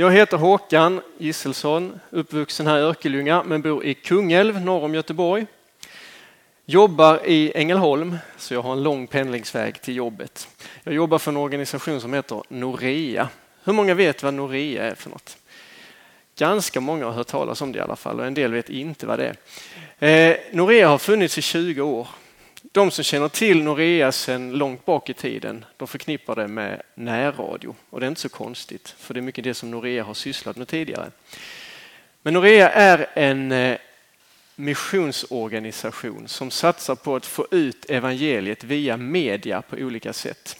Jag heter Håkan Gisselsson, uppvuxen här i Örkelljunga men bor i Kungälv norr om Göteborg. Jobbar i Ängelholm så jag har en lång pendlingsväg till jobbet. Jag jobbar för en organisation som heter Norea. Hur många vet vad Norea är för något? Ganska många har hört talas om det i alla fall och en del vet inte vad det är. Eh, Norea har funnits i 20 år de som känner till Norea sedan långt bak i tiden, de förknippar det med närradio. Och det är inte så konstigt, för det är mycket det som Norea har sysslat med tidigare. Men Norea är en eh, missionsorganisation som satsar på att få ut evangeliet via media på olika sätt.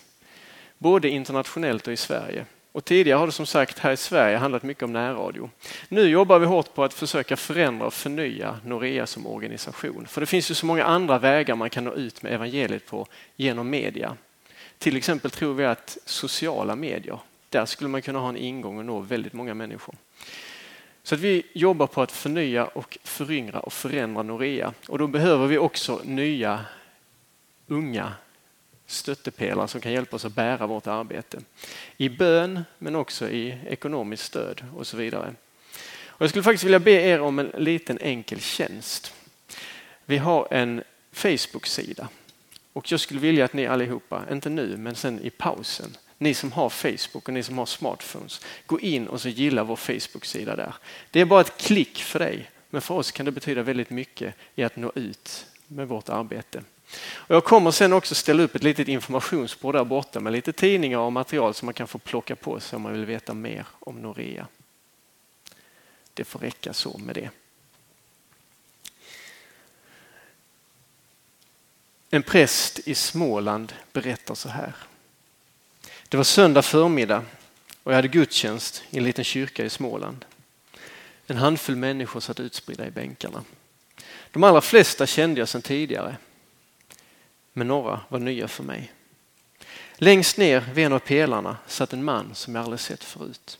Både internationellt och i Sverige. Och tidigare har det som sagt här i Sverige handlat mycket om närradio. Nu jobbar vi hårt på att försöka förändra och förnya Norea som organisation. För det finns ju så många andra vägar man kan nå ut med evangeliet på genom media. Till exempel tror vi att sociala medier, där skulle man kunna ha en ingång och nå väldigt många människor. Så att vi jobbar på att förnya och föryngra och förändra Norea. Och då behöver vi också nya unga stöttepelare som kan hjälpa oss att bära vårt arbete. I bön men också i ekonomiskt stöd och så vidare. Och jag skulle faktiskt vilja be er om en liten enkel tjänst. Vi har en Facebook-sida och jag skulle vilja att ni allihopa, inte nu men sen i pausen, ni som har Facebook och ni som har smartphones, gå in och så gilla vår Facebook-sida där. Det är bara ett klick för dig, men för oss kan det betyda väldigt mycket i att nå ut med vårt arbete. Och jag kommer sen också ställa upp ett litet informationsbord där borta med lite tidningar och material som man kan få plocka på sig om man vill veta mer om Norea. Det får räcka så med det. En präst i Småland berättar så här. Det var söndag förmiddag och jag hade gudstjänst i en liten kyrka i Småland. En handfull människor satt utspridda i bänkarna. De allra flesta kände jag sedan tidigare men några var nya för mig. Längst ner vid en av pelarna satt en man som jag aldrig sett förut.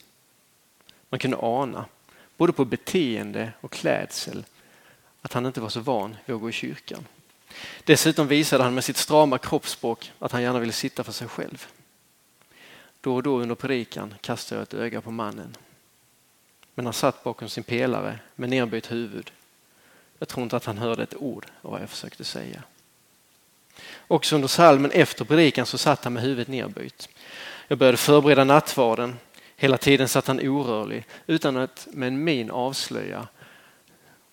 Man kunde ana, både på beteende och klädsel, att han inte var så van vid att gå i kyrkan. Dessutom visade han med sitt strama kroppsspråk att han gärna ville sitta för sig själv. Då och då under predikan kastade jag ett öga på mannen. Men han satt bakom sin pelare med nerböjt huvud. Jag tror inte att han hörde ett ord av vad jag försökte säga. Också under salmen efter predikan så satt han med huvudet nerböjt. Jag började förbereda nattvarden. Hela tiden satt han orörlig utan att med en min avslöja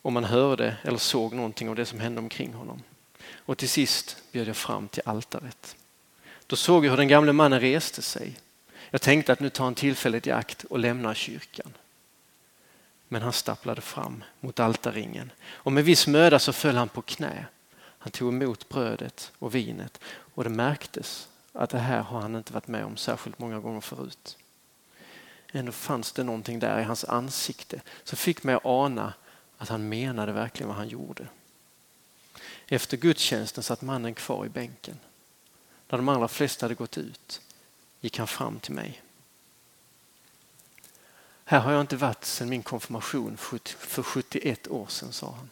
om man hörde eller såg någonting av det som hände omkring honom. Och till sist bjöd jag fram till altaret. Då såg jag hur den gamle mannen reste sig. Jag tänkte att nu tar han tillfället i akt och lämnar kyrkan. Men han stapplade fram mot altarringen och med viss möda så föll han på knä han tog emot brödet och vinet och det märktes att det här har han inte varit med om särskilt många gånger förut. Ändå fanns det någonting där i hans ansikte som fick mig att ana att han menade verkligen vad han gjorde. Efter gudstjänsten satt mannen kvar i bänken. När de allra flesta hade gått ut gick han fram till mig. Här har jag inte varit sedan min konfirmation för 71 år sedan, sa han.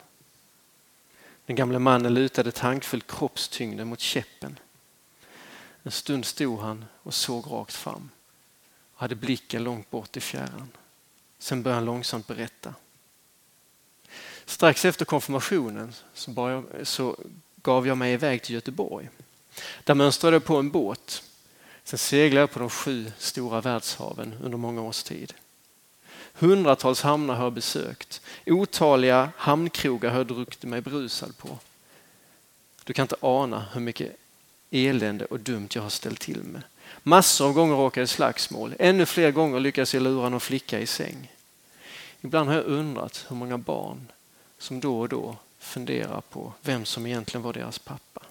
Den gamle mannen lutade tankfullt kroppstyngden mot käppen. En stund stod han och såg rakt fram och hade blicken långt bort i fjärran. Sen började han långsamt berätta. Strax efter konfirmationen så, jag, så gav jag mig iväg till Göteborg. Där mönstrade jag på en båt. Sen seglade jag på de sju stora världshaven under många års tid. Hundratals hamnar har jag besökt. Otaliga hamnkrogar har jag druckit mig brusad på. Du kan inte ana hur mycket elände och dumt jag har ställt till med. Massor av gånger råkar jag i slagsmål. Ännu fler gånger lyckas jag lura någon flicka i säng. Ibland har jag undrat hur många barn som då och då funderar på vem som egentligen var deras pappa.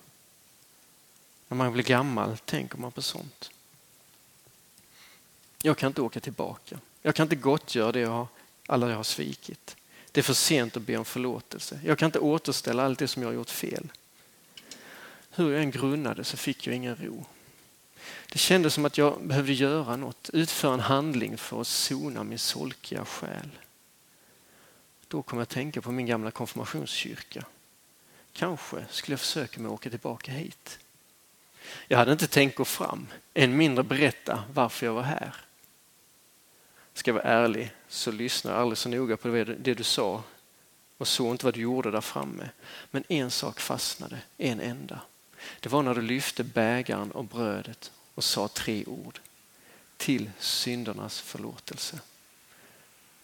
När man blir gammal tänker man på sånt. Jag kan inte åka tillbaka. Jag kan inte gottgöra det jag, alla jag har svikit. Det är för sent att be om förlåtelse. Jag kan inte återställa allt det som jag har gjort fel. Hur jag än grunnade så fick jag ingen ro. Det kändes som att jag behövde göra något, utföra en handling för att sona min solkiga själ. Då kom jag att tänka på min gamla konfirmationskyrka. Kanske skulle jag försöka mig åka tillbaka hit. Jag hade inte tänkt gå fram, än mindre berätta varför jag var här ska jag vara ärlig så lyssnade jag aldrig så noga på det du sa och såg inte vad du gjorde där framme. Men en sak fastnade, en enda. Det var när du lyfte bägaren och brödet och sa tre ord. Till syndernas förlåtelse.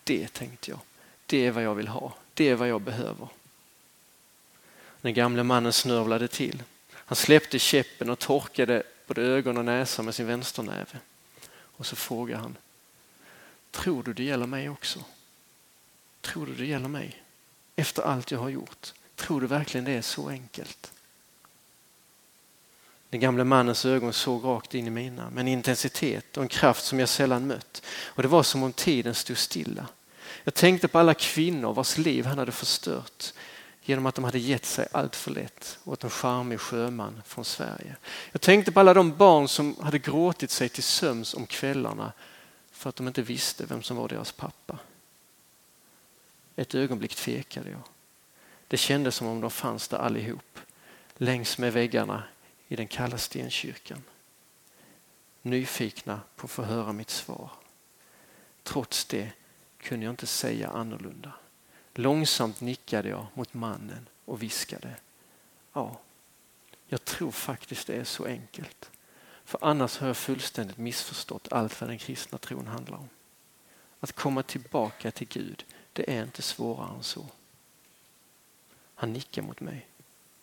Det tänkte jag, det är vad jag vill ha, det är vad jag behöver. Den gamle mannen snörvlade till. Han släppte käppen och torkade både ögon och näsa med sin vänsternäve. Och så frågade han, tror du det gäller mig också? Tror du det gäller mig? Efter allt jag har gjort, tror du verkligen det är så enkelt? Den gamle mannens ögon såg rakt in i mina med en intensitet och en kraft som jag sällan mött. Och det var som om tiden stod stilla. Jag tänkte på alla kvinnor vars liv han hade förstört genom att de hade gett sig allt för lätt åt en charmig sjöman från Sverige. Jag tänkte på alla de barn som hade gråtit sig till söms om kvällarna för att de inte visste vem som var deras pappa. Ett ögonblick tvekade jag. Det kändes som om de fanns där allihop, längs med väggarna i den kalla stenkyrkan. Nyfikna på att få höra mitt svar. Trots det kunde jag inte säga annorlunda. Långsamt nickade jag mot mannen och viskade. Ja, jag tror faktiskt det är så enkelt. För annars har jag fullständigt missförstått allt vad den kristna tron handlar om. Att komma tillbaka till Gud, det är inte svårare än så. Han nickar mot mig.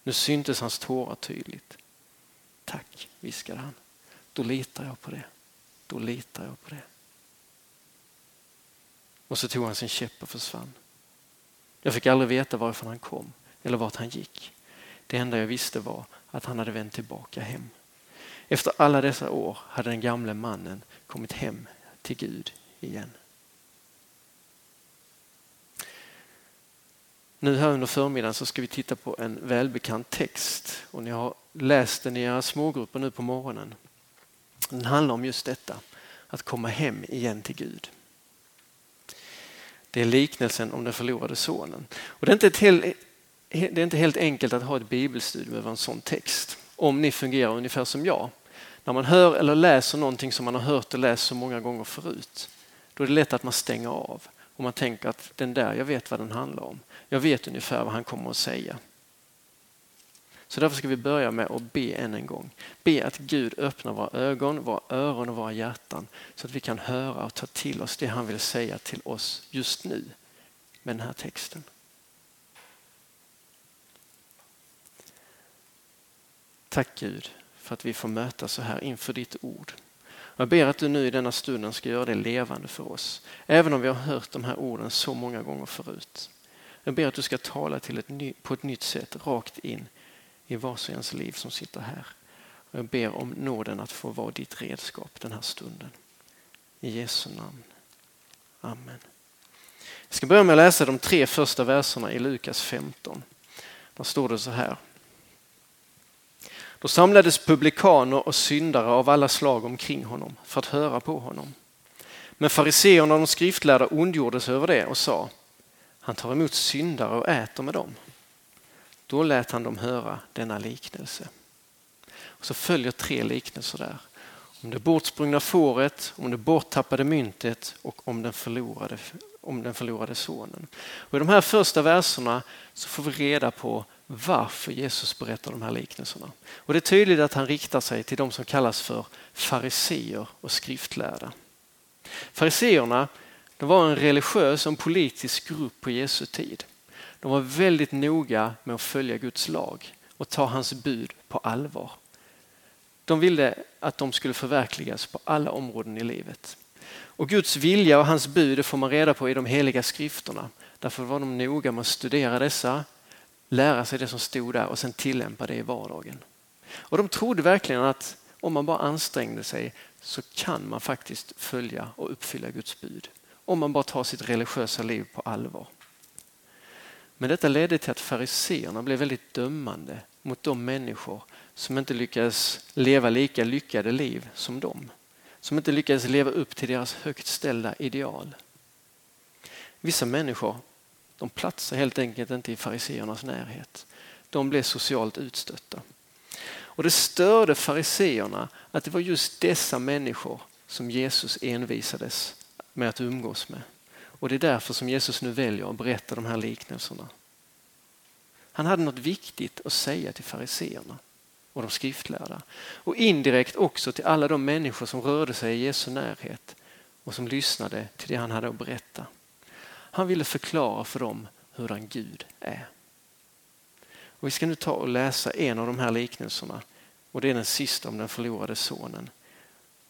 Nu syntes hans tårar tydligt. Tack, viskade han. Då litar jag på det. Då litar jag på det. Och så tog han sin käpp och försvann. Jag fick aldrig veta varifrån han kom eller vart han gick. Det enda jag visste var att han hade vänt tillbaka hem. Efter alla dessa år hade den gamle mannen kommit hem till Gud igen. Nu här under förmiddagen så ska vi titta på en välbekant text och ni har läst den i era smågrupper nu på morgonen. Den handlar om just detta, att komma hem igen till Gud. Det är liknelsen om den förlorade sonen. Och det, är inte helt, det är inte helt enkelt att ha ett bibelstudium över en sån text om ni fungerar ungefär som jag. När man hör eller läser någonting som man har hört och läst så många gånger förut, då är det lätt att man stänger av och man tänker att den där, jag vet vad den handlar om. Jag vet ungefär vad han kommer att säga. Så därför ska vi börja med att be än en gång. Be att Gud öppnar våra ögon, våra öron och våra hjärtan så att vi kan höra och ta till oss det han vill säga till oss just nu med den här texten. Tack Gud för att vi får mötas så här inför ditt ord. Jag ber att du nu i denna stunden ska göra det levande för oss. Även om vi har hört de här orden så många gånger förut. Jag ber att du ska tala till ett, på ett nytt sätt rakt in i vars och ens liv som sitter här. Och jag ber om nåden att få vara ditt redskap den här stunden. I Jesu namn. Amen. Jag ska börja med att läsa de tre första verserna i Lukas 15. Där står det så här. Då samlades publikaner och syndare av alla slag omkring honom för att höra på honom. Men fariseerna och de skriftlärda ondgjorde sig över det och sa, han tar emot syndare och äter med dem. Då lät han dem höra denna liknelse. Och så följer tre liknelser där. Om det bortsprungna fåret, om det borttappade myntet och om den förlorade, om den förlorade sonen. Och I de här första verserna så får vi reda på varför Jesus berättar de här liknelserna. Och Det är tydligt att han riktar sig till de som kallas för fariseer och skriftlärda. Fariseerna var en religiös och politisk grupp på Jesu tid. De var väldigt noga med att följa Guds lag och ta hans bud på allvar. De ville att de skulle förverkligas på alla områden i livet. Och Guds vilja och hans bud får man reda på i de heliga skrifterna. Därför var de noga med att studera dessa, lära sig det som stod där och sen tillämpa det i vardagen. Och de trodde verkligen att om man bara ansträngde sig så kan man faktiskt följa och uppfylla Guds bud. Om man bara tar sitt religiösa liv på allvar. Men detta ledde till att fariseerna blev väldigt dömande mot de människor som inte lyckades leva lika lyckade liv som dem. Som inte lyckades leva upp till deras högt ställda ideal. Vissa människor de platsar helt enkelt inte i fariseernas närhet. De blev socialt utstötta. Och det störde fariseerna att det var just dessa människor som Jesus envisades med att umgås med. Och det är därför som Jesus nu väljer att berätta de här liknelserna. Han hade något viktigt att säga till fariseerna och de skriftlärda. Och indirekt också till alla de människor som rörde sig i Jesu närhet och som lyssnade till det han hade att berätta. Han ville förklara för dem hurdan Gud är. Och vi ska nu ta och läsa en av de här liknelserna och det är den sista om den förlorade sonen.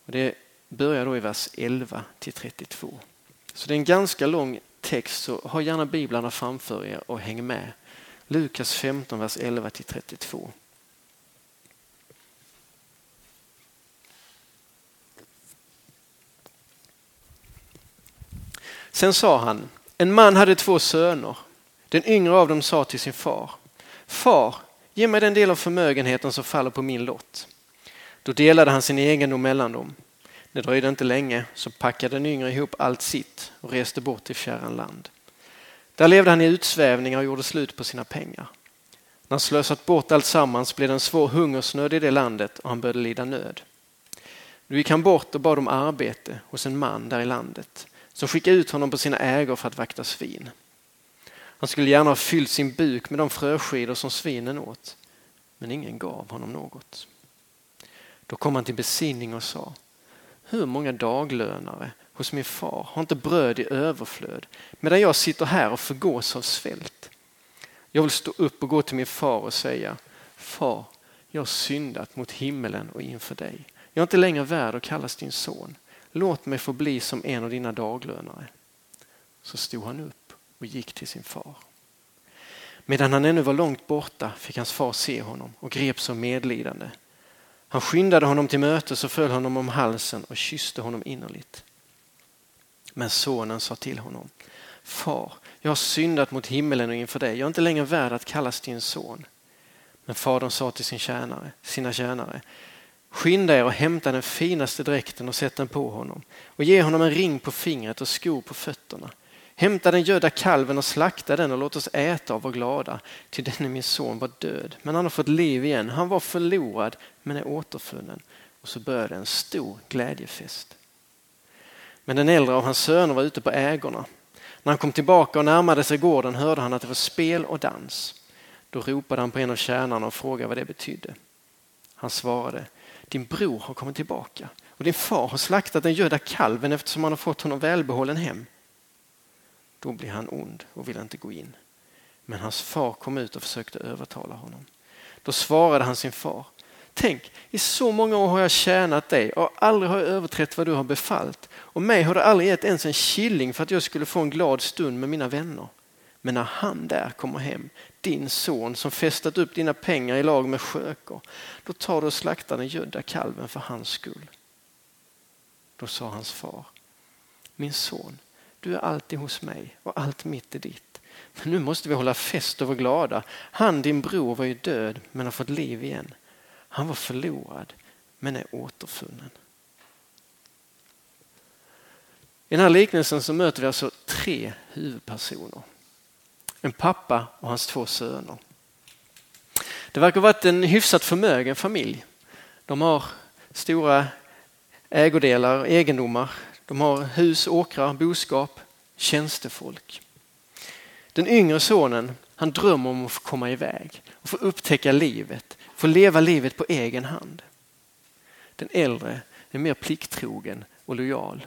Och det börjar då i vers 11 till 32. Så det är en ganska lång text så ha gärna biblarna framför er och häng med. Lukas 15, vers 11 till 32. Sen sa han, en man hade två söner. Den yngre av dem sa till sin far, Far, ge mig den del av förmögenheten som faller på min lott. Då delade han sin egendom mellan dem. Det dröjde inte länge så packade den yngre ihop allt sitt och reste bort till fjärran land. Där levde han i utsvävningar och gjorde slut på sina pengar. När han slösat bort allt sammans blev det en svår hungersnöd i det landet och han började lida nöd. Nu gick han bort och bad om arbete hos en man där i landet som skickade ut honom på sina ägor för att vakta svin. Han skulle gärna ha fyllt sin buk med de fröskidor som svinen åt, men ingen gav honom något. Då kom han till besinning och sa, hur många daglönare hos min far har inte bröd i överflöd medan jag sitter här och förgås av svält. Jag vill stå upp och gå till min far och säga, far, jag har syndat mot himmelen och inför dig. Jag är inte längre värd att kallas din son. Låt mig få bli som en av dina daglönare. Så stod han upp och gick till sin far. Medan han ännu var långt borta fick hans far se honom och greps av medlidande. Han skyndade honom till mötes och föll honom om halsen och kysste honom innerligt. Men sonen sa till honom, Far, jag har syndat mot himmelen och inför dig. Jag är inte längre värd att kallas din son. Men fadern sa till sin tjänare, sina tjänare, Skynda er och hämta den finaste dräkten och sätt den på honom och ge honom en ring på fingret och skor på fötterna. Hämta den gödda kalven och slakta den och låt oss äta och vara glada. Till denne min son var död, men han har fått liv igen. Han var förlorad, men är återfunnen. Och så började en stor glädjefest. Men den äldre av hans söner var ute på ägorna. När han kom tillbaka och närmade sig gården hörde han att det var spel och dans. Då ropade han på en av tjänarna och frågade vad det betydde. Han svarade, din bror har kommit tillbaka och din far har slaktat den gödda kalven eftersom han har fått honom välbehållen hem. Då blir han ond och vill inte gå in. Men hans far kom ut och försökte övertala honom. Då svarade han sin far. Tänk, i så många år har jag tjänat dig och aldrig har jag överträtt vad du har befallt. Och mig har du aldrig gett ens en killing för att jag skulle få en glad stund med mina vänner. Men när han där kommer hem, din son som festat upp dina pengar i lag med skökor, då tar du och slaktar den gödda kalven för hans skull. Då sa hans far, min son, du är alltid hos mig och allt mitt är ditt. Men nu måste vi hålla fest och vara glada. Han, din bror, var ju död men har fått liv igen. Han var förlorad men är återfunnen. I den här liknelsen så möter vi alltså tre huvudpersoner. En pappa och hans två söner. Det verkar ha varit en hyfsat förmögen familj. De har stora ägodelar, egendomar. De har hus, åkrar, boskap, tjänstefolk. Den yngre sonen han drömmer om att få komma iväg och få upptäcka livet, få leva livet på egen hand. Den äldre är mer plikttrogen och lojal.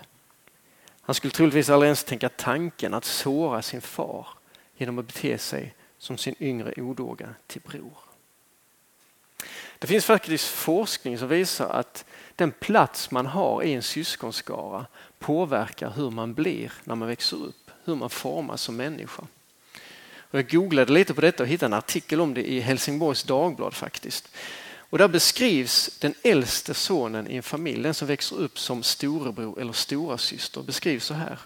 Han skulle troligtvis aldrig ens tänka tanken att såra sin far genom att bete sig som sin yngre odåga till bror. Det finns faktiskt forskning som visar att den plats man har i en syskonskara påverkar hur man blir när man växer upp, hur man formas som människa. Och jag googlade lite på detta och hittade en artikel om det i Helsingborgs Dagblad faktiskt. Och där beskrivs den äldste sonen i en familj, den som växer upp som storebror eller stora syster, beskrivs så här.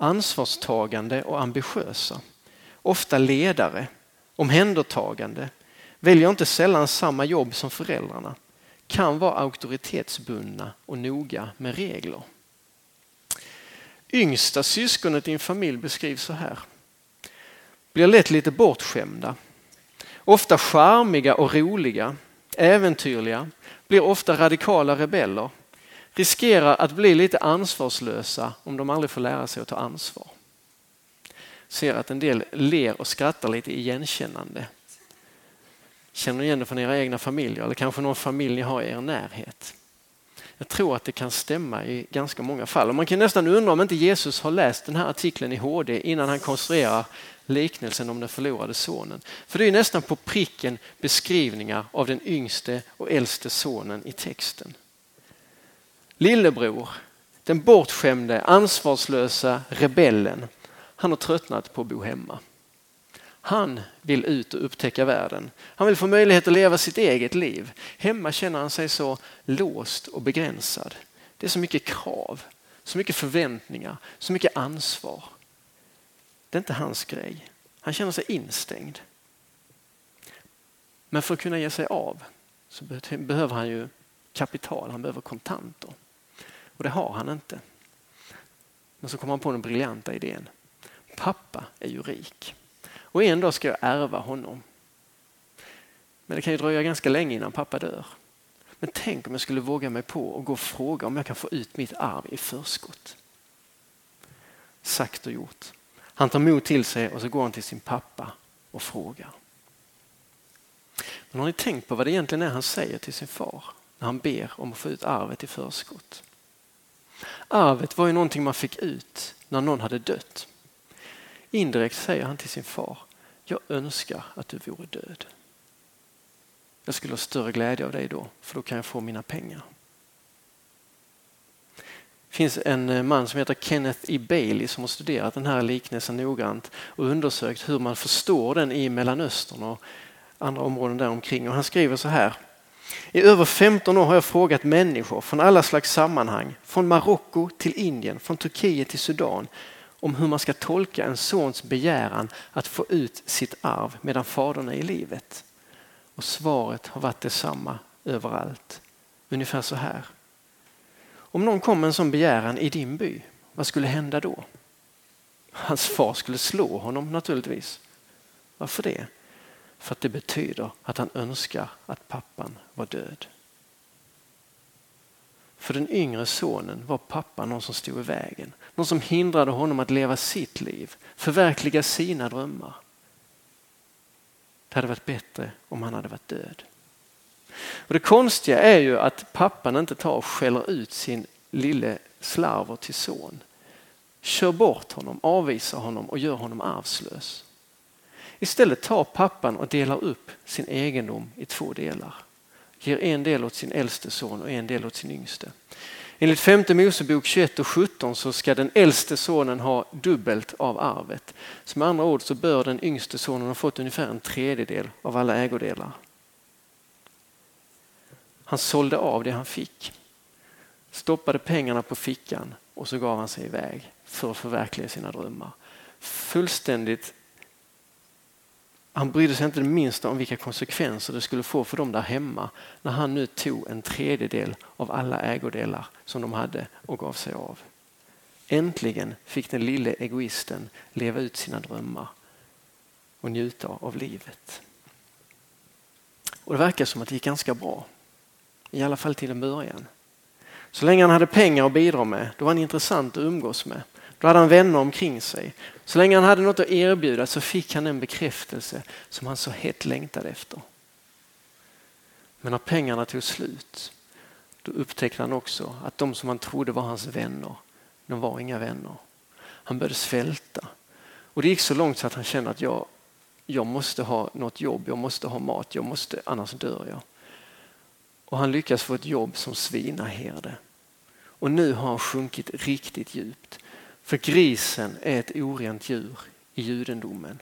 Ansvarstagande och ambitiösa, ofta ledare, omhändertagande, väljer inte sällan samma jobb som föräldrarna, kan vara auktoritetsbundna och noga med regler. Yngsta syskonet i en familj beskrivs så här. Blir lätt lite bortskämda. Ofta charmiga och roliga, äventyrliga, blir ofta radikala rebeller riskerar att bli lite ansvarslösa om de aldrig får lära sig att ta ansvar. Ser att en del ler och skrattar lite igenkännande. Känner ni igen det från era egna familjer eller kanske någon familj ni har i er närhet? Jag tror att det kan stämma i ganska många fall. Och man kan nästan undra om inte Jesus har läst den här artikeln i HD innan han konstruerar liknelsen om den förlorade sonen. För det är nästan på pricken beskrivningar av den yngste och äldste sonen i texten. Lillebror, den bortskämde, ansvarslösa rebellen, han har tröttnat på att bo hemma. Han vill ut och upptäcka världen. Han vill få möjlighet att leva sitt eget liv. Hemma känner han sig så låst och begränsad. Det är så mycket krav, så mycket förväntningar, så mycket ansvar. Det är inte hans grej. Han känner sig instängd. Men för att kunna ge sig av så behöver han ju kapital, han behöver kontanter. Och det har han inte. Men så kommer han på den briljanta idén. Pappa är ju rik och en dag ska jag ärva honom. Men det kan ju dröja ganska länge innan pappa dör. Men tänk om jag skulle våga mig på och gå och fråga om jag kan få ut mitt arv i förskott. Sagt och gjort. Han tar mod till sig och så går han till sin pappa och frågar. Men har ni tänkt på vad det egentligen är han säger till sin far när han ber om att få ut arvet i förskott? Arvet var ju någonting man fick ut när någon hade dött. Indirekt säger han till sin far, jag önskar att du vore död. Jag skulle ha större glädje av dig då, för då kan jag få mina pengar. Det finns en eh, man som heter Kenneth E. Bailey som har studerat den här liknelsen noggrant och undersökt hur man förstår den i Mellanöstern och andra områden däromkring. Och han skriver så här. I över 15 år har jag frågat människor från alla slags sammanhang, från Marocko till Indien, från Turkiet till Sudan, om hur man ska tolka en sons begäran att få ut sitt arv medan fadern är i livet. Och svaret har varit detsamma överallt. Ungefär så här. Om någon kom med en sån begäran i din by, vad skulle hända då? Hans far skulle slå honom naturligtvis. Varför det? För att det betyder att han önskar att pappan var död. För den yngre sonen var pappan någon som stod i vägen. Någon som hindrade honom att leva sitt liv, förverkliga sina drömmar. Det hade varit bättre om han hade varit död. Och det konstiga är ju att pappan inte tar och skäller ut sin lille slarver till son. Kör bort honom, avvisar honom och gör honom arvslös. Istället tar pappan och delar upp sin egendom i två delar ger en del åt sin äldste son och en del åt sin yngste. Enligt femte Mosebok 21 och 17 så ska den äldste sonen ha dubbelt av arvet. Så med andra ord så bör den yngste sonen ha fått ungefär en tredjedel av alla ägodelar. Han sålde av det han fick, stoppade pengarna på fickan och så gav han sig iväg för att förverkliga sina drömmar. Fullständigt han brydde sig inte det minsta om vilka konsekvenser det skulle få för dem där hemma när han nu tog en tredjedel av alla ägodelar som de hade och gav sig av. Äntligen fick den lille egoisten leva ut sina drömmar och njuta av livet. Och Det verkar som att det gick ganska bra. I alla fall till en början. Så länge han hade pengar att bidra med, då var han intressant att umgås med. Då hade han vänner omkring sig. Så länge han hade något att erbjuda så fick han en bekräftelse som han så hett längtade efter. Men när pengarna tog slut då upptäckte han också att de som han trodde var hans vänner, de var inga vänner. Han började svälta. Och det gick så långt så att han kände att jag, jag måste ha något jobb, jag måste ha mat, jag måste, annars dör jag. Och han lyckas få ett jobb som svinaherde. Och nu har han sjunkit riktigt djupt. För grisen är ett orent djur i judendomen.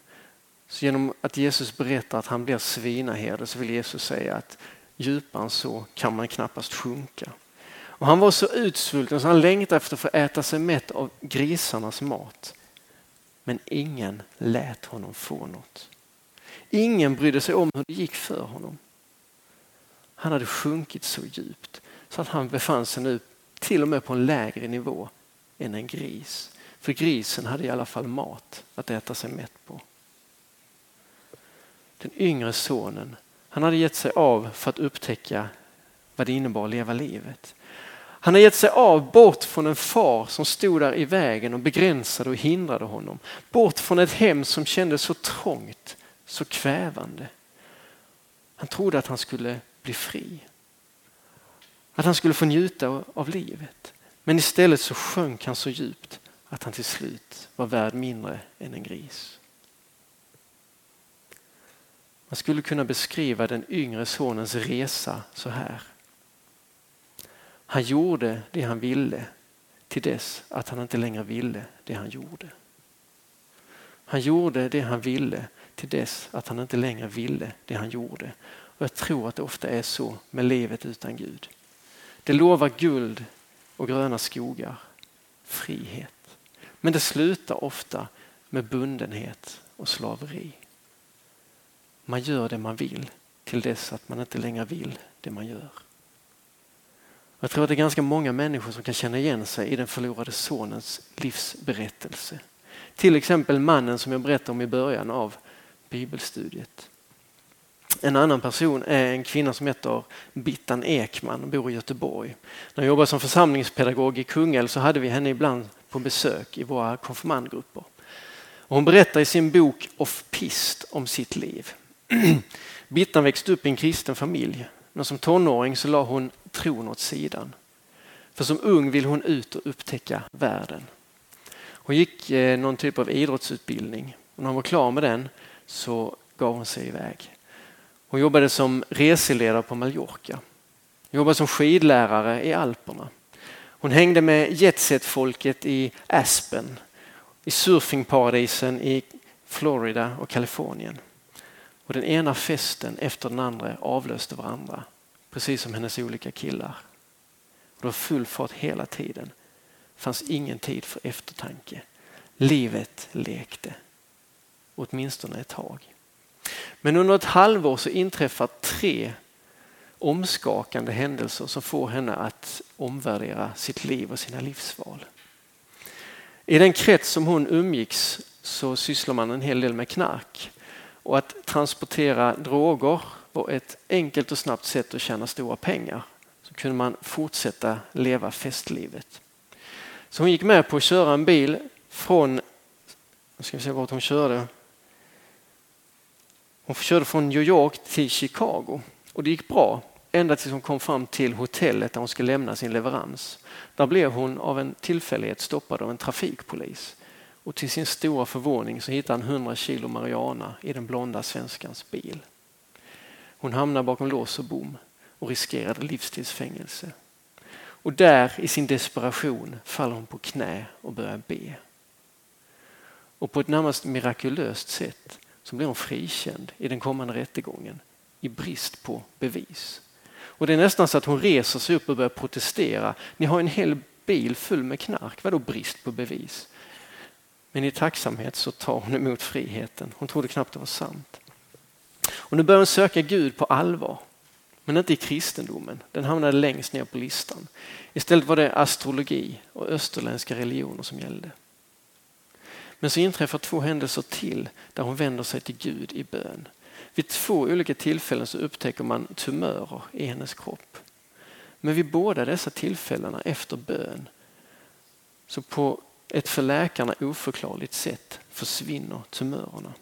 Så genom att Jesus berättar att han blir svinaherde så vill Jesus säga att djupare än så kan man knappast sjunka. Och han var så utsvulten så han längtade efter att få äta sig mätt av grisarnas mat. Men ingen lät honom få något. Ingen brydde sig om hur det gick för honom. Han hade sjunkit så djupt så att han befann sig nu till och med på en lägre nivå än en gris. För grisen hade i alla fall mat att äta sig mätt på. Den yngre sonen, han hade gett sig av för att upptäcka vad det innebar att leva livet. Han har gett sig av bort från en far som stod där i vägen och begränsade och hindrade honom. Bort från ett hem som kändes så trångt, så kvävande. Han trodde att han skulle bli fri. Att han skulle få njuta av livet. Men istället så sjönk han så djupt att han till slut var värd mindre än en gris. Man skulle kunna beskriva den yngre sonens resa så här. Han gjorde det han ville till dess att han inte längre ville det han gjorde. Han gjorde det han ville till dess att han inte längre ville det han gjorde. Och Jag tror att det ofta är så med livet utan Gud. Det lovar guld och gröna skogar, frihet. Men det slutar ofta med bundenhet och slaveri. Man gör det man vill till dess att man inte längre vill det man gör. Jag tror att det är ganska många människor som kan känna igen sig i den förlorade sonens livsberättelse. Till exempel mannen som jag berättade om i början av bibelstudiet. En annan person är en kvinna som heter Bittan Ekman och bor i Göteborg. När jag jobbade som församlingspedagog i Kungälv så hade vi henne ibland på besök i våra konfirmandgrupper. hon berättar i sin bok Off Pist om sitt liv. Bittan växte upp i en kristen familj men som tonåring så la hon tron åt sidan. För som ung vill hon ut och upptäcka världen. Hon gick eh, någon typ av idrottsutbildning och när hon var klar med den så gav hon sig iväg. Hon jobbade som reseledare på Mallorca. Hon jobbade som skidlärare i Alperna. Hon hängde med jetset-folket i Aspen, i surfingparadisen i Florida och Kalifornien. Och den ena festen efter den andra avlöste varandra, precis som hennes olika killar. Och det var full fart hela tiden. Det fanns ingen tid för eftertanke. Livet lekte, åtminstone ett tag. Men under ett halvår så inträffar tre omskakande händelser som får henne att omvärdera sitt liv och sina livsval. I den krets som hon umgicks så sysslar man en hel del med knark. Och att transportera droger var ett enkelt och snabbt sätt att tjäna stora pengar. Så kunde man fortsätta leva festlivet. Så hon gick med på att köra en bil från, nu ska vi se vart hon körde, hon körde från New York till Chicago och det gick bra ända tills hon kom fram till hotellet där hon skulle lämna sin leverans. Där blev hon av en tillfällighet stoppad av en trafikpolis och till sin stora förvåning så hittade han 100 kilo marijuana i den blonda svenskans bil. Hon hamnade bakom lås och bom och riskerade livstidsfängelse. Och där i sin desperation faller hon på knä och börjar be. Och på ett närmast mirakulöst sätt så blir hon frikänd i den kommande rättegången i brist på bevis. Och Det är nästan så att hon reser sig upp och börjar protestera. Ni har en hel bil full med knark, vadå brist på bevis? Men i tacksamhet så tar hon emot friheten. Hon trodde knappt det var sant. Och nu börjar hon söka Gud på allvar. Men inte i kristendomen, den hamnade längst ner på listan. Istället var det astrologi och österländska religioner som gällde. Men så inträffar två händelser till där hon vänder sig till Gud i bön. Vid två olika tillfällen så upptäcker man tumörer i hennes kropp. Men vid båda dessa tillfällena efter bön så på ett för läkarna oförklarligt sätt försvinner tumörerna.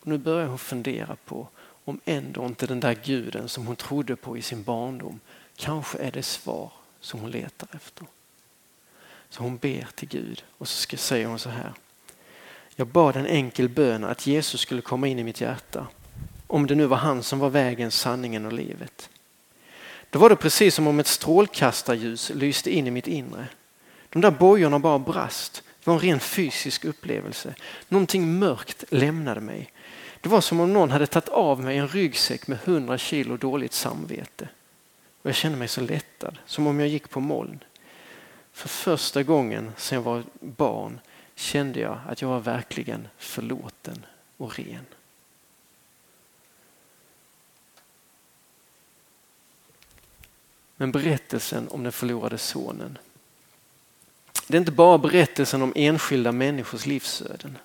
Och nu börjar hon fundera på om ändå inte den där guden som hon trodde på i sin barndom kanske är det svar som hon letar efter. Så hon ber till Gud och så säger hon så här. Jag bad en enkel bön att Jesus skulle komma in i mitt hjärta. Om det nu var han som var vägen, sanningen och livet. Då var det precis som om ett strålkastarljus lyste in i mitt inre. De där bojorna bara brast. Det var en ren fysisk upplevelse. Någonting mörkt lämnade mig. Det var som om någon hade tagit av mig en ryggsäck med hundra kilo dåligt samvete. Och jag kände mig så lättad, som om jag gick på moln. För första gången sedan jag var barn kände jag att jag var verkligen förlåten och ren. Men berättelsen om den förlorade sonen. Det är inte bara berättelsen om enskilda människors livsöden.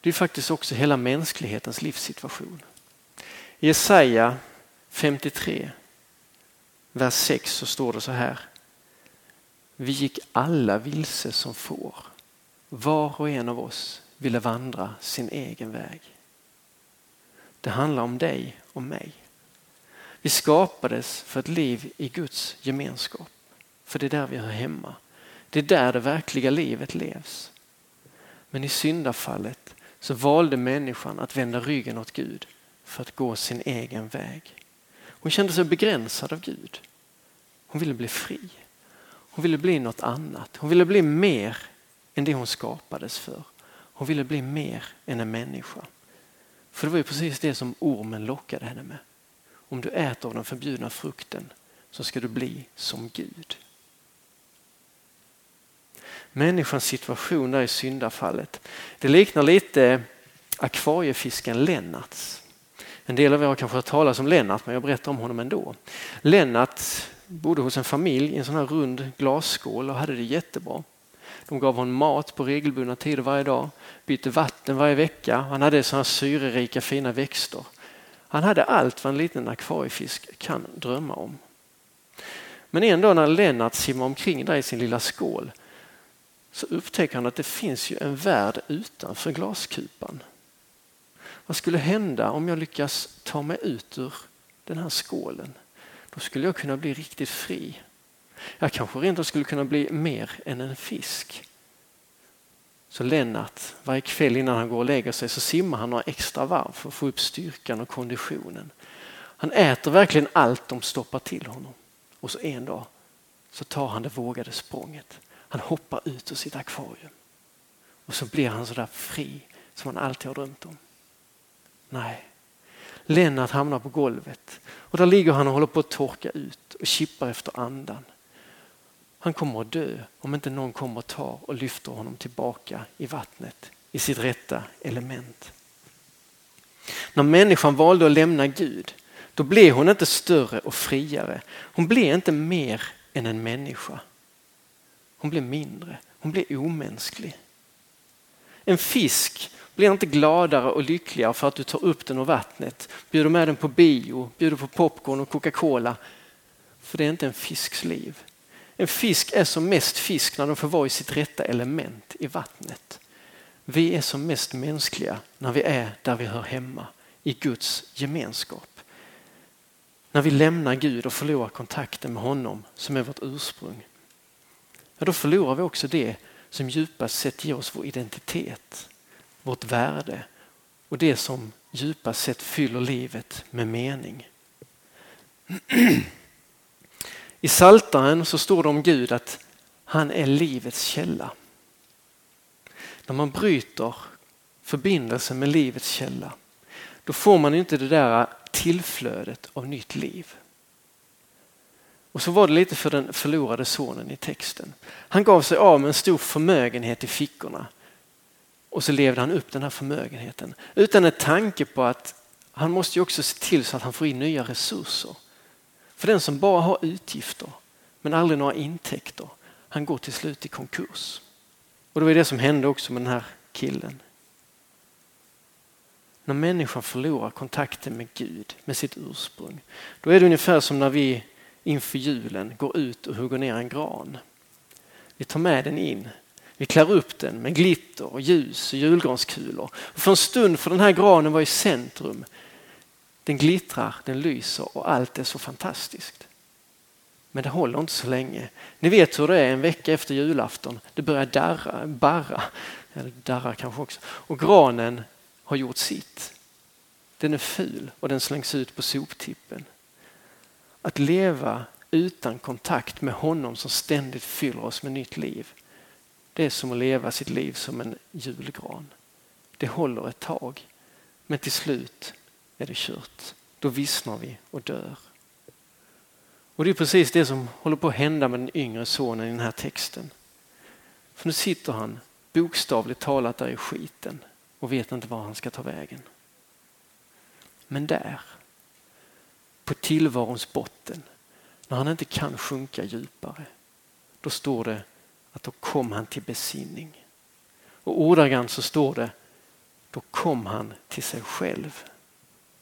Det är faktiskt också hela mänsklighetens livssituation. I Jesaja 53, vers 6 så står det så här. Vi gick alla vilse som får. Var och en av oss ville vandra sin egen väg. Det handlar om dig och mig. Vi skapades för ett liv i Guds gemenskap. För det är där vi hör hemma. Det är där det verkliga livet levs. Men i syndafallet så valde människan att vända ryggen åt Gud för att gå sin egen väg. Hon kände sig begränsad av Gud. Hon ville bli fri. Hon ville bli något annat. Hon ville bli mer än det hon skapades för. Hon ville bli mer än en människa. För det var ju precis det som ormen lockade henne med. Om du äter av den förbjudna frukten så ska du bli som Gud. Människans situation där i syndafallet, det liknar lite akvariefisken Lennarts. En del av er har kanske hört talas om Lennart men jag berättar om honom ändå. Lennart bodde hos en familj i en sån här rund glasskål och hade det jättebra. De gav honom mat på regelbundna tider varje dag, bytte vatten varje vecka. Han hade sådana syrerika fina växter. Han hade allt vad en liten akvariefisk kan drömma om. Men en dag när Lennart simmar omkring där i sin lilla skål så upptäcker han att det finns ju en värld utanför glaskupan. Vad skulle hända om jag lyckas ta mig ut ur den här skålen? Då skulle jag kunna bli riktigt fri. Jag kanske rent skulle kunna bli mer än en fisk. Så Lennart, varje kväll innan han går och lägger sig så simmar han några extra varv för att få upp styrkan och konditionen. Han äter verkligen allt de stoppar till honom. Och så en dag så tar han det vågade språnget. Han hoppar ut ur sitt akvarium. Och så blir han så där fri som han alltid har drömt om. Nej, Lennart hamnar på golvet och där ligger han och håller på att torka ut och kippar efter andan. Han kommer att dö om inte någon kommer och tar och lyfter honom tillbaka i vattnet i sitt rätta element. När människan valde att lämna Gud då blev hon inte större och friare. Hon blev inte mer än en människa. Hon blev mindre, hon blev omänsklig. En fisk blir inte gladare och lyckligare för att du tar upp den ur vattnet, bjuder med den på bio, bjuder på popcorn och Coca-Cola. För det är inte en fisks liv. En fisk är som mest fisk när den får vara i sitt rätta element i vattnet. Vi är som mest mänskliga när vi är där vi hör hemma, i Guds gemenskap. När vi lämnar Gud och förlorar kontakten med honom som är vårt ursprung. Ja, då förlorar vi också det som djupast sett ger oss vår identitet, vårt värde och det som djupast sett fyller livet med mening. I Saltaren så står det om Gud att han är livets källa. När man bryter förbindelsen med livets källa då får man inte det där tillflödet av nytt liv. Och så var det lite för den förlorade sonen i texten. Han gav sig av med en stor förmögenhet i fickorna och så levde han upp den här förmögenheten utan en tanke på att han måste ju också se till så att han får in nya resurser. För den som bara har utgifter men aldrig några intäkter, han går till slut i konkurs. Och det var det som hände också med den här killen. När människan förlorar kontakten med Gud, med sitt ursprung, då är det ungefär som när vi inför julen går ut och hugger ner en gran. Vi tar med den in vi klär upp den med glitter och ljus och julgranskulor. Och för en stund får den här granen vara i centrum. Den glittrar, den lyser och allt är så fantastiskt. Men det håller inte så länge. Ni vet hur det är en vecka efter julafton. Det börjar darra, barra, eller darra kanske också. Och granen har gjort sitt. Den är ful och den slängs ut på soptippen. Att leva utan kontakt med honom som ständigt fyller oss med nytt liv det är som att leva sitt liv som en julgran. Det håller ett tag, men till slut är det kört. Då vissnar vi och dör. Och Det är precis det som håller på att hända med den yngre sonen i den här texten. För nu sitter han bokstavligt talat där i skiten och vet inte var han ska ta vägen. Men där, på tillvarons botten, när han inte kan sjunka djupare, då står det att då kom han till besinning. Och ordagrant så står det, då kom han till sig själv.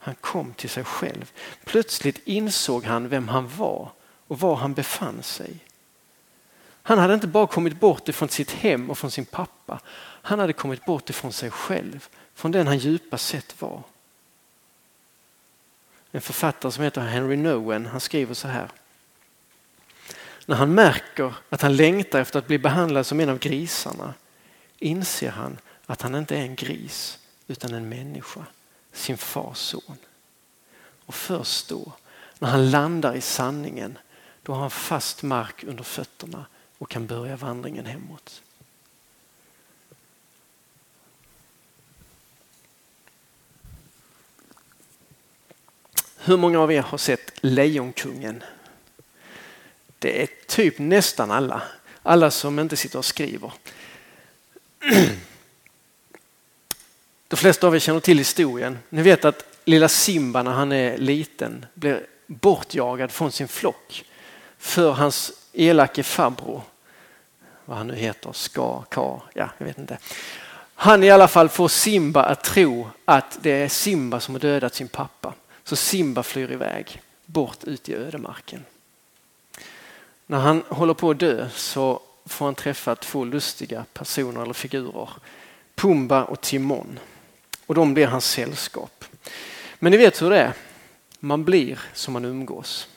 Han kom till sig själv. Plötsligt insåg han vem han var och var han befann sig. Han hade inte bara kommit bort ifrån sitt hem och från sin pappa. Han hade kommit bort ifrån sig själv, från den han djupast sett var. En författare som heter Henry Nowen, han skriver så här. När han märker att han längtar efter att bli behandlad som en av grisarna inser han att han inte är en gris utan en människa, sin fars son. Och först då, när han landar i sanningen, då har han fast mark under fötterna och kan börja vandringen hemåt. Hur många av er har sett Lejonkungen? Det är typ nästan alla. Alla som inte sitter och skriver. De flesta av er känner till historien. Ni vet att lilla Simba när han är liten blir bortjagad från sin flock för hans elake farbror. Vad han nu heter, Ska, Ka, ja jag vet inte. Han i alla fall får Simba att tro att det är Simba som har dödat sin pappa. Så Simba flyr iväg bort ut i ödemarken. När han håller på att dö så får han träffa två lustiga personer eller figurer. Pumba och Timon. Och de blir hans sällskap. Men ni vet hur det är. Man blir som man umgås.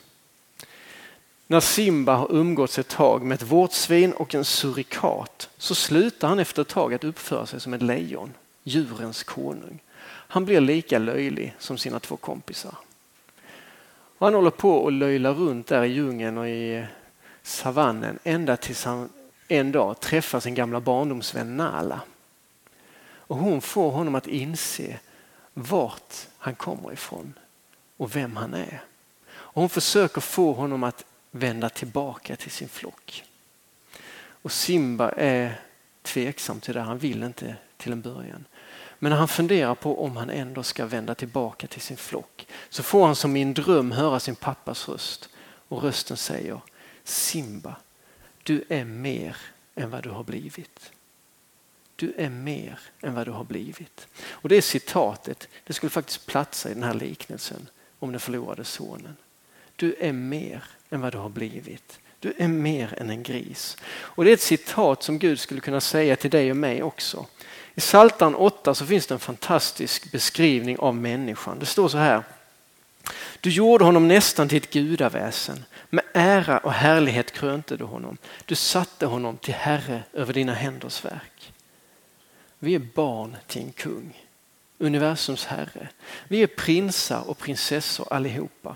När Simba har umgåtts ett tag med ett vårtsvin och en surikat så slutar han efter ett tag att uppföra sig som ett lejon, djurens konung. Han blir lika löjlig som sina två kompisar. Och han håller på och löjlar runt där i djungeln och i savannen ända tills han en dag träffar sin gamla barndomsvän Nala. Och hon får honom att inse vart han kommer ifrån och vem han är. Och hon försöker få honom att vända tillbaka till sin flock. Och Simba är tveksam till det, han vill inte till en början. Men när han funderar på om han ändå ska vända tillbaka till sin flock så får han som i en dröm höra sin pappas röst. Och rösten säger Simba, du är mer än vad du har blivit. Du är mer än vad du har blivit. Och det citatet, det skulle faktiskt platsa i den här liknelsen om den förlorade sonen. Du är mer än vad du har blivit. Du är mer än en gris. Och det är ett citat som Gud skulle kunna säga till dig och mig också. I Psaltaren 8 så finns det en fantastisk beskrivning av människan. Det står så här. Du gjorde honom nästan till ett gudaväsen. Med ära och härlighet krönte du honom. Du satte honom till herre över dina händers verk. Vi är barn till en kung, universums herre. Vi är prinsar och prinsessor allihopa.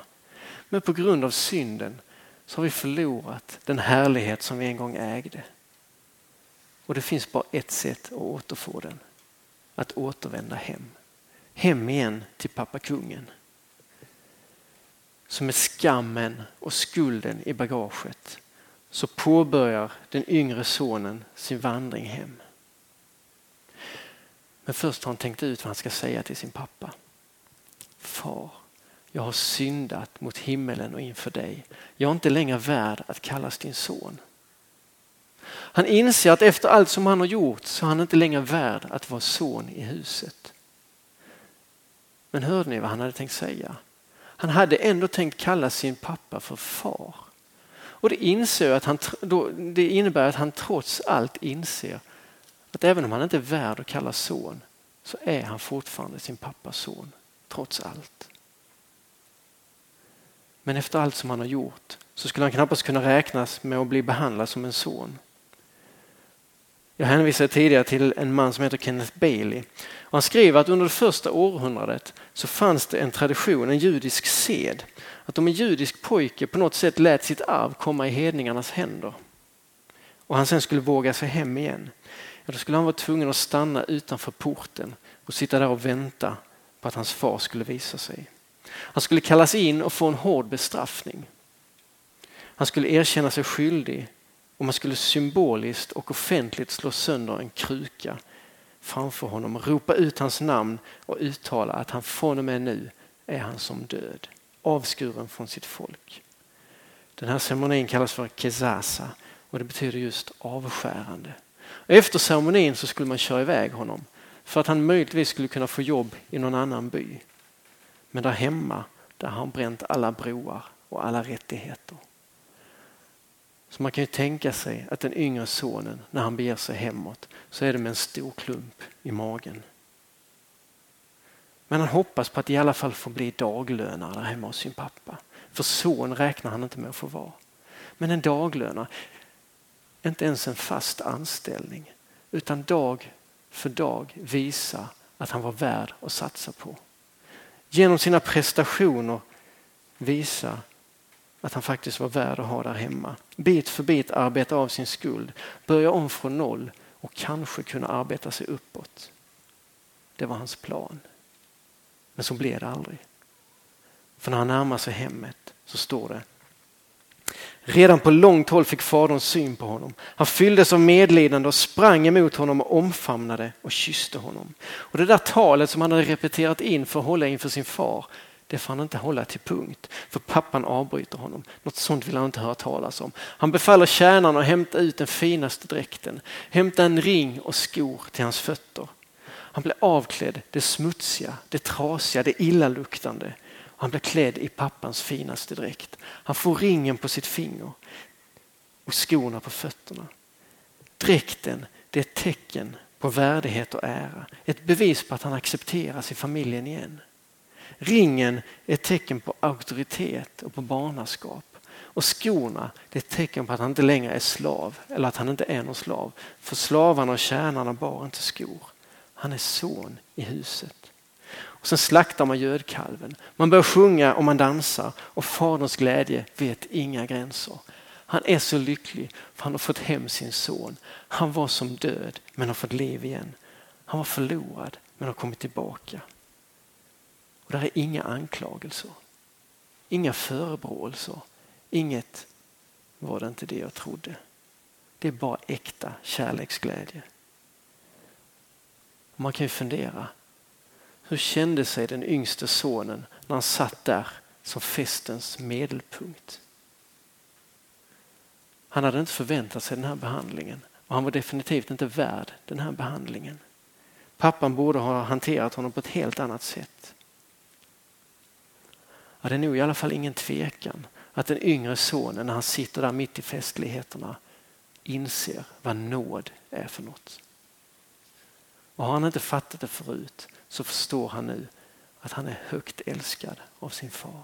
Men på grund av synden så har vi förlorat den härlighet som vi en gång ägde. Och det finns bara ett sätt att återfå den. Att återvända hem. Hem igen till pappa kungen. Så med skammen och skulden i bagaget så påbörjar den yngre sonen sin vandring hem. Men först har han tänkt ut vad han ska säga till sin pappa. Far, jag har syndat mot himmelen och inför dig. Jag är inte längre värd att kallas din son. Han inser att efter allt som han har gjort så är han inte längre värd att vara son i huset. Men hörde ni vad han hade tänkt säga? Han hade ändå tänkt kalla sin pappa för far. Och det, inser att han, det innebär att han trots allt inser att även om han inte är värd att kallas son så är han fortfarande sin pappas son, trots allt. Men efter allt som han har gjort så skulle han knappast kunna räknas med att bli behandlad som en son. Jag hänvisade tidigare till en man som heter Kenneth Bailey. Och han skriver att under det första århundradet så fanns det en tradition, en judisk sed, att om en judisk pojke på något sätt lät sitt arv komma i hedningarnas händer och han sen skulle våga sig hem igen, ja, då skulle han vara tvungen att stanna utanför porten och sitta där och vänta på att hans far skulle visa sig. Han skulle kallas in och få en hård bestraffning. Han skulle erkänna sig skyldig och man skulle symboliskt och offentligt slå sönder en kruka framför honom, ropa ut hans namn och uttala att han från och med nu är han som död, avskuren från sitt folk. Den här ceremonin kallas för kezasa och det betyder just avskärande. Efter ceremonin så skulle man köra iväg honom för att han möjligtvis skulle kunna få jobb i någon annan by. Men där hemma, där har han bränt alla broar och alla rättigheter. Så man kan ju tänka sig att den yngre sonen när han beger sig hemåt så är det med en stor klump i magen. Men han hoppas på att i alla fall få bli daglönare där hemma hos sin pappa. För son räknar han inte med att få vara. Men en daglönare, inte ens en fast anställning utan dag för dag visa att han var värd att satsa på. Genom sina prestationer visa att han faktiskt var värd att ha där hemma. Bit för bit arbeta av sin skuld, börja om från noll och kanske kunna arbeta sig uppåt. Det var hans plan. Men så blev det aldrig. För när han närmar sig hemmet så står det Redan på långt håll fick fadern syn på honom. Han fylldes av medlidande och sprang emot honom och omfamnade och kysste honom. Och Det där talet som han hade repeterat in för att hålla inför sin far, det får han inte hålla till punkt. För pappan avbryter honom. Något sånt vill han inte höra talas om. Han befaller tjänaren att hämta ut den finaste dräkten, hämta en ring och skor till hans fötter. Han blir avklädd det smutsiga, det trasiga, det illaluktande. Han blir klädd i pappans finaste dräkt. Han får ringen på sitt finger och skorna på fötterna. Dräkten det är ett tecken på värdighet och ära. Ett bevis på att han accepteras i familjen igen. Ringen är ett tecken på auktoritet och på barnaskap. Och skorna det är ett tecken på att han inte längre är slav eller att han inte är någon slav. För slavarna och tjänarna bar inte skor. Han är son i huset. Och sen slaktar man gödkalven. Man börjar sjunga och man dansar och faderns glädje vet inga gränser. Han är så lycklig för han har fått hem sin son. Han var som död men har fått liv igen. Han var förlorad men har kommit tillbaka. Och där är inga anklagelser. Inga förebråelser. Inget var det inte det jag trodde. Det är bara äkta kärleksglädje. Man kan ju fundera. Hur kände sig den yngste sonen när han satt där som festens medelpunkt? Han hade inte förväntat sig den här behandlingen och han var definitivt inte värd den här behandlingen. Pappan borde ha hanterat honom på ett helt annat sätt. Ja, det är nog i alla fall ingen tvekan att den yngre sonen när han sitter där mitt i festligheterna inser vad nåd är för något. Och har han inte fattat det förut så förstår han nu att han är högt älskad av sin far.